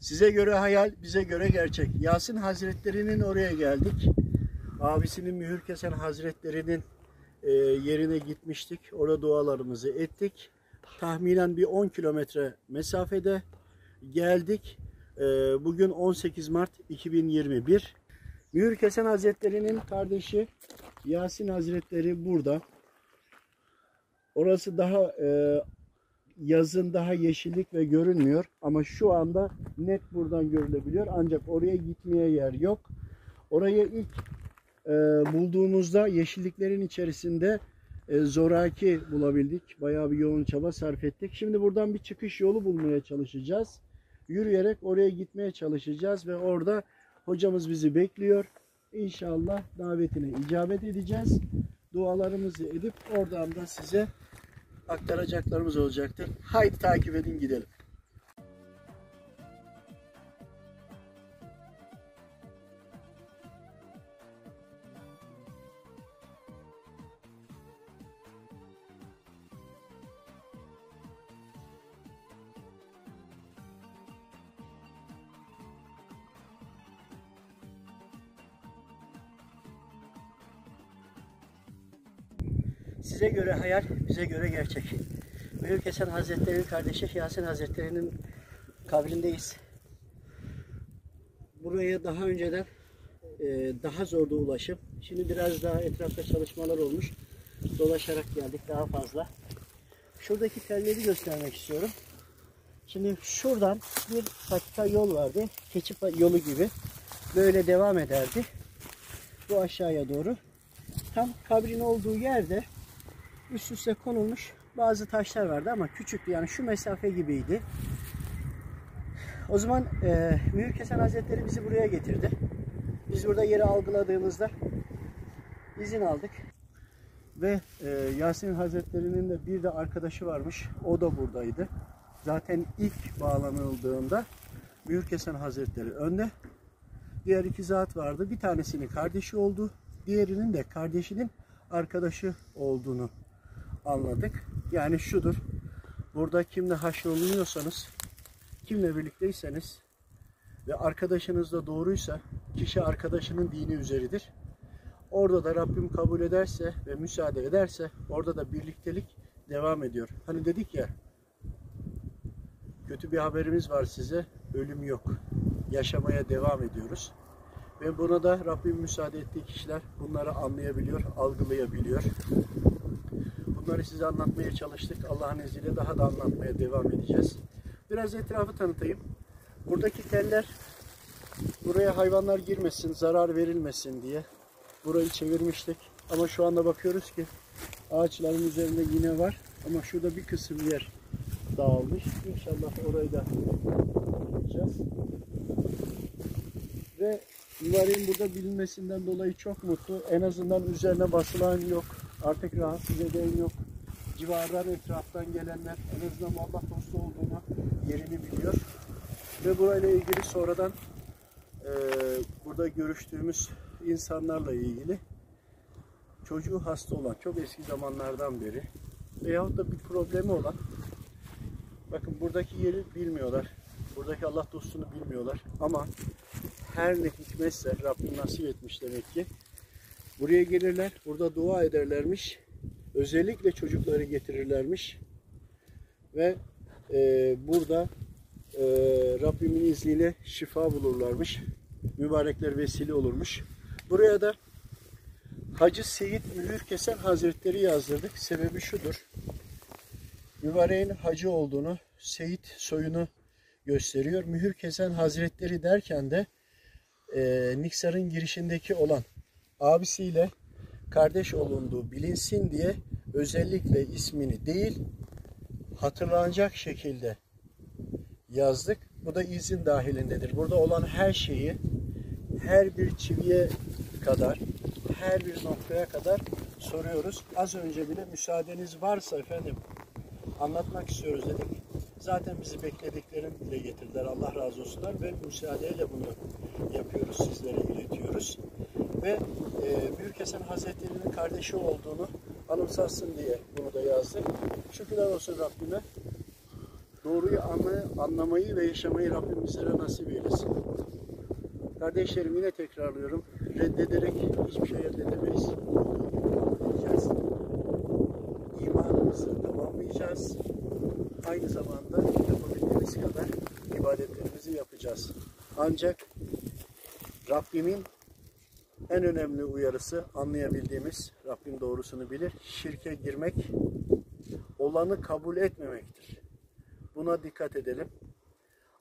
Size göre hayal, bize göre gerçek. Yasin Hazretleri'nin oraya geldik. Abisinin Mühür Kesen Hazretleri'nin e, yerine gitmiştik. Orada dualarımızı ettik. Tahminen bir 10 kilometre mesafede geldik. E, bugün 18 Mart 2021. Mühür Kesen Hazretleri'nin kardeşi Yasin Hazretleri burada. Orası daha e, yazın daha yeşillik ve görünmüyor ama şu anda net buradan görülebiliyor ancak oraya gitmeye yer yok. Oraya ilk e, bulduğumuzda yeşilliklerin içerisinde e, zoraki bulabildik. Bayağı bir yoğun çaba sarf ettik. Şimdi buradan bir çıkış yolu bulmaya çalışacağız. Yürüyerek oraya gitmeye çalışacağız ve orada hocamız bizi bekliyor. İnşallah davetine icabet edeceğiz. Dualarımızı edip oradan da size aktaracaklarımız olacaktır. Haydi takip edin gidelim. Size göre hayal, bize göre gerçek. Hasan Hazretleri'nin kardeşi Yasin Hazretleri'nin kabrindeyiz. Buraya daha önceden e, daha zordu ulaşım. Şimdi biraz daha etrafta çalışmalar olmuş. Dolaşarak geldik daha fazla. Şuradaki telleri göstermek istiyorum. Şimdi şuradan bir patika yol vardı. Keçi yolu gibi. Böyle devam ederdi. Bu aşağıya doğru. Tam kabrin olduğu yerde üst üste konulmuş bazı taşlar vardı ama küçüktü yani şu mesafe gibiydi. O zaman e, Mühür Kesen Hazretleri bizi buraya getirdi. Biz burada yeri algıladığımızda izin aldık. Ve e, Yasin Hazretleri'nin de bir de arkadaşı varmış. O da buradaydı. Zaten ilk bağlanıldığında Mühür Kesen Hazretleri önde. Diğer iki zat vardı. Bir tanesinin kardeşi oldu. Diğerinin de kardeşinin arkadaşı olduğunu anladık. Yani şudur. Burada kimle haşrolunuyorsanız, kimle birlikteyseniz ve arkadaşınız da doğruysa kişi arkadaşının dini üzeridir. Orada da Rabbim kabul ederse ve müsaade ederse orada da birliktelik devam ediyor. Hani dedik ya kötü bir haberimiz var size. Ölüm yok. Yaşamaya devam ediyoruz. Ve buna da Rabbim müsaade ettiği kişiler bunları anlayabiliyor, algılayabiliyor. Bunları size anlatmaya çalıştık. Allah'ın izniyle daha da anlatmaya devam edeceğiz. Biraz etrafı tanıtayım. Buradaki teller buraya hayvanlar girmesin, zarar verilmesin diye burayı çevirmiştik. Ama şu anda bakıyoruz ki ağaçların üzerinde yine var. Ama şurada bir kısım yer dağılmış. İnşallah orayı da yapacağız. Ve Mübareğin burada bilinmesinden dolayı çok mutlu. En azından üzerine basılan yok. Artık rahatsız eden yok. Civardan etraftan gelenler en azından Allah dostu olduğunu yerini biliyor. Ve burayla ilgili sonradan e, burada görüştüğümüz insanlarla ilgili çocuğu hasta olan çok eski zamanlardan beri veyahut da bir problemi olan bakın buradaki yeri bilmiyorlar. Buradaki Allah dostunu bilmiyorlar ama her ne hikmetse Rabbim nasip etmiş demek ki. Buraya gelirler, burada dua ederlermiş. Özellikle çocukları getirirlermiş. Ve e, burada e, Rabbimin izniyle şifa bulurlarmış. Mübarekler vesile olurmuş. Buraya da Hacı Seyit Mühür Kesen Hazretleri yazdırdık. Sebebi şudur. Mübareğin hacı olduğunu, Seyit soyunu gösteriyor. Mühür Kesen Hazretleri derken de e, Niksar'ın girişindeki olan abisiyle kardeş olunduğu bilinsin diye özellikle ismini değil hatırlanacak şekilde yazdık. Bu da izin dahilindedir. Burada olan her şeyi her bir çiviye kadar her bir noktaya kadar soruyoruz. Az önce bile müsaadeniz varsa efendim anlatmak istiyoruz dedik. Zaten bizi beklediklerini dile getirdiler. Allah razı olsunlar ve müsaadeyle bunu yapıyoruz, sizlere iletiyoruz. Ve e, Büyük Hasan Hazretleri'nin kardeşi olduğunu anımsatsın diye bunu da yazdık. Şükürler olsun Rabbime. Doğruyu anla, anlamayı ve yaşamayı Rabbim bizlere nasip eylesin. Kardeşlerim yine tekrarlıyorum. Reddederek hiçbir şey elde edemeyiz. Diyeceğiz. İmanımızı tamamlayacağız. Aynı zamanda yapabildiğimiz kadar ibadetlerimizi yapacağız. Ancak Rabbimin en önemli uyarısı anlayabildiğimiz, Rabbim doğrusunu bilir, şirke girmek, olanı kabul etmemektir. Buna dikkat edelim.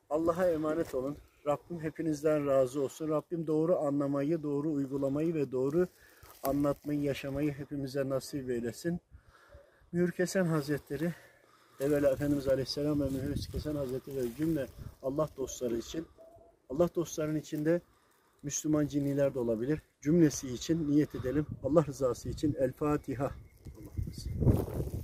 Allah'a emanet olun. Rabbim hepinizden razı olsun. Rabbim doğru anlamayı, doğru uygulamayı ve doğru anlatmayı, yaşamayı hepimize nasip eylesin. Mühür Kesen Hazretleri, evvela Efendimiz Aleyhisselam ve Mühür Kesen Hazretleri ve cümle Allah dostları için, Allah dostlarının içinde Müslüman cinniler de olabilir. Cümlesi için niyet edelim. Allah rızası için El Fatiha. Allah olsun.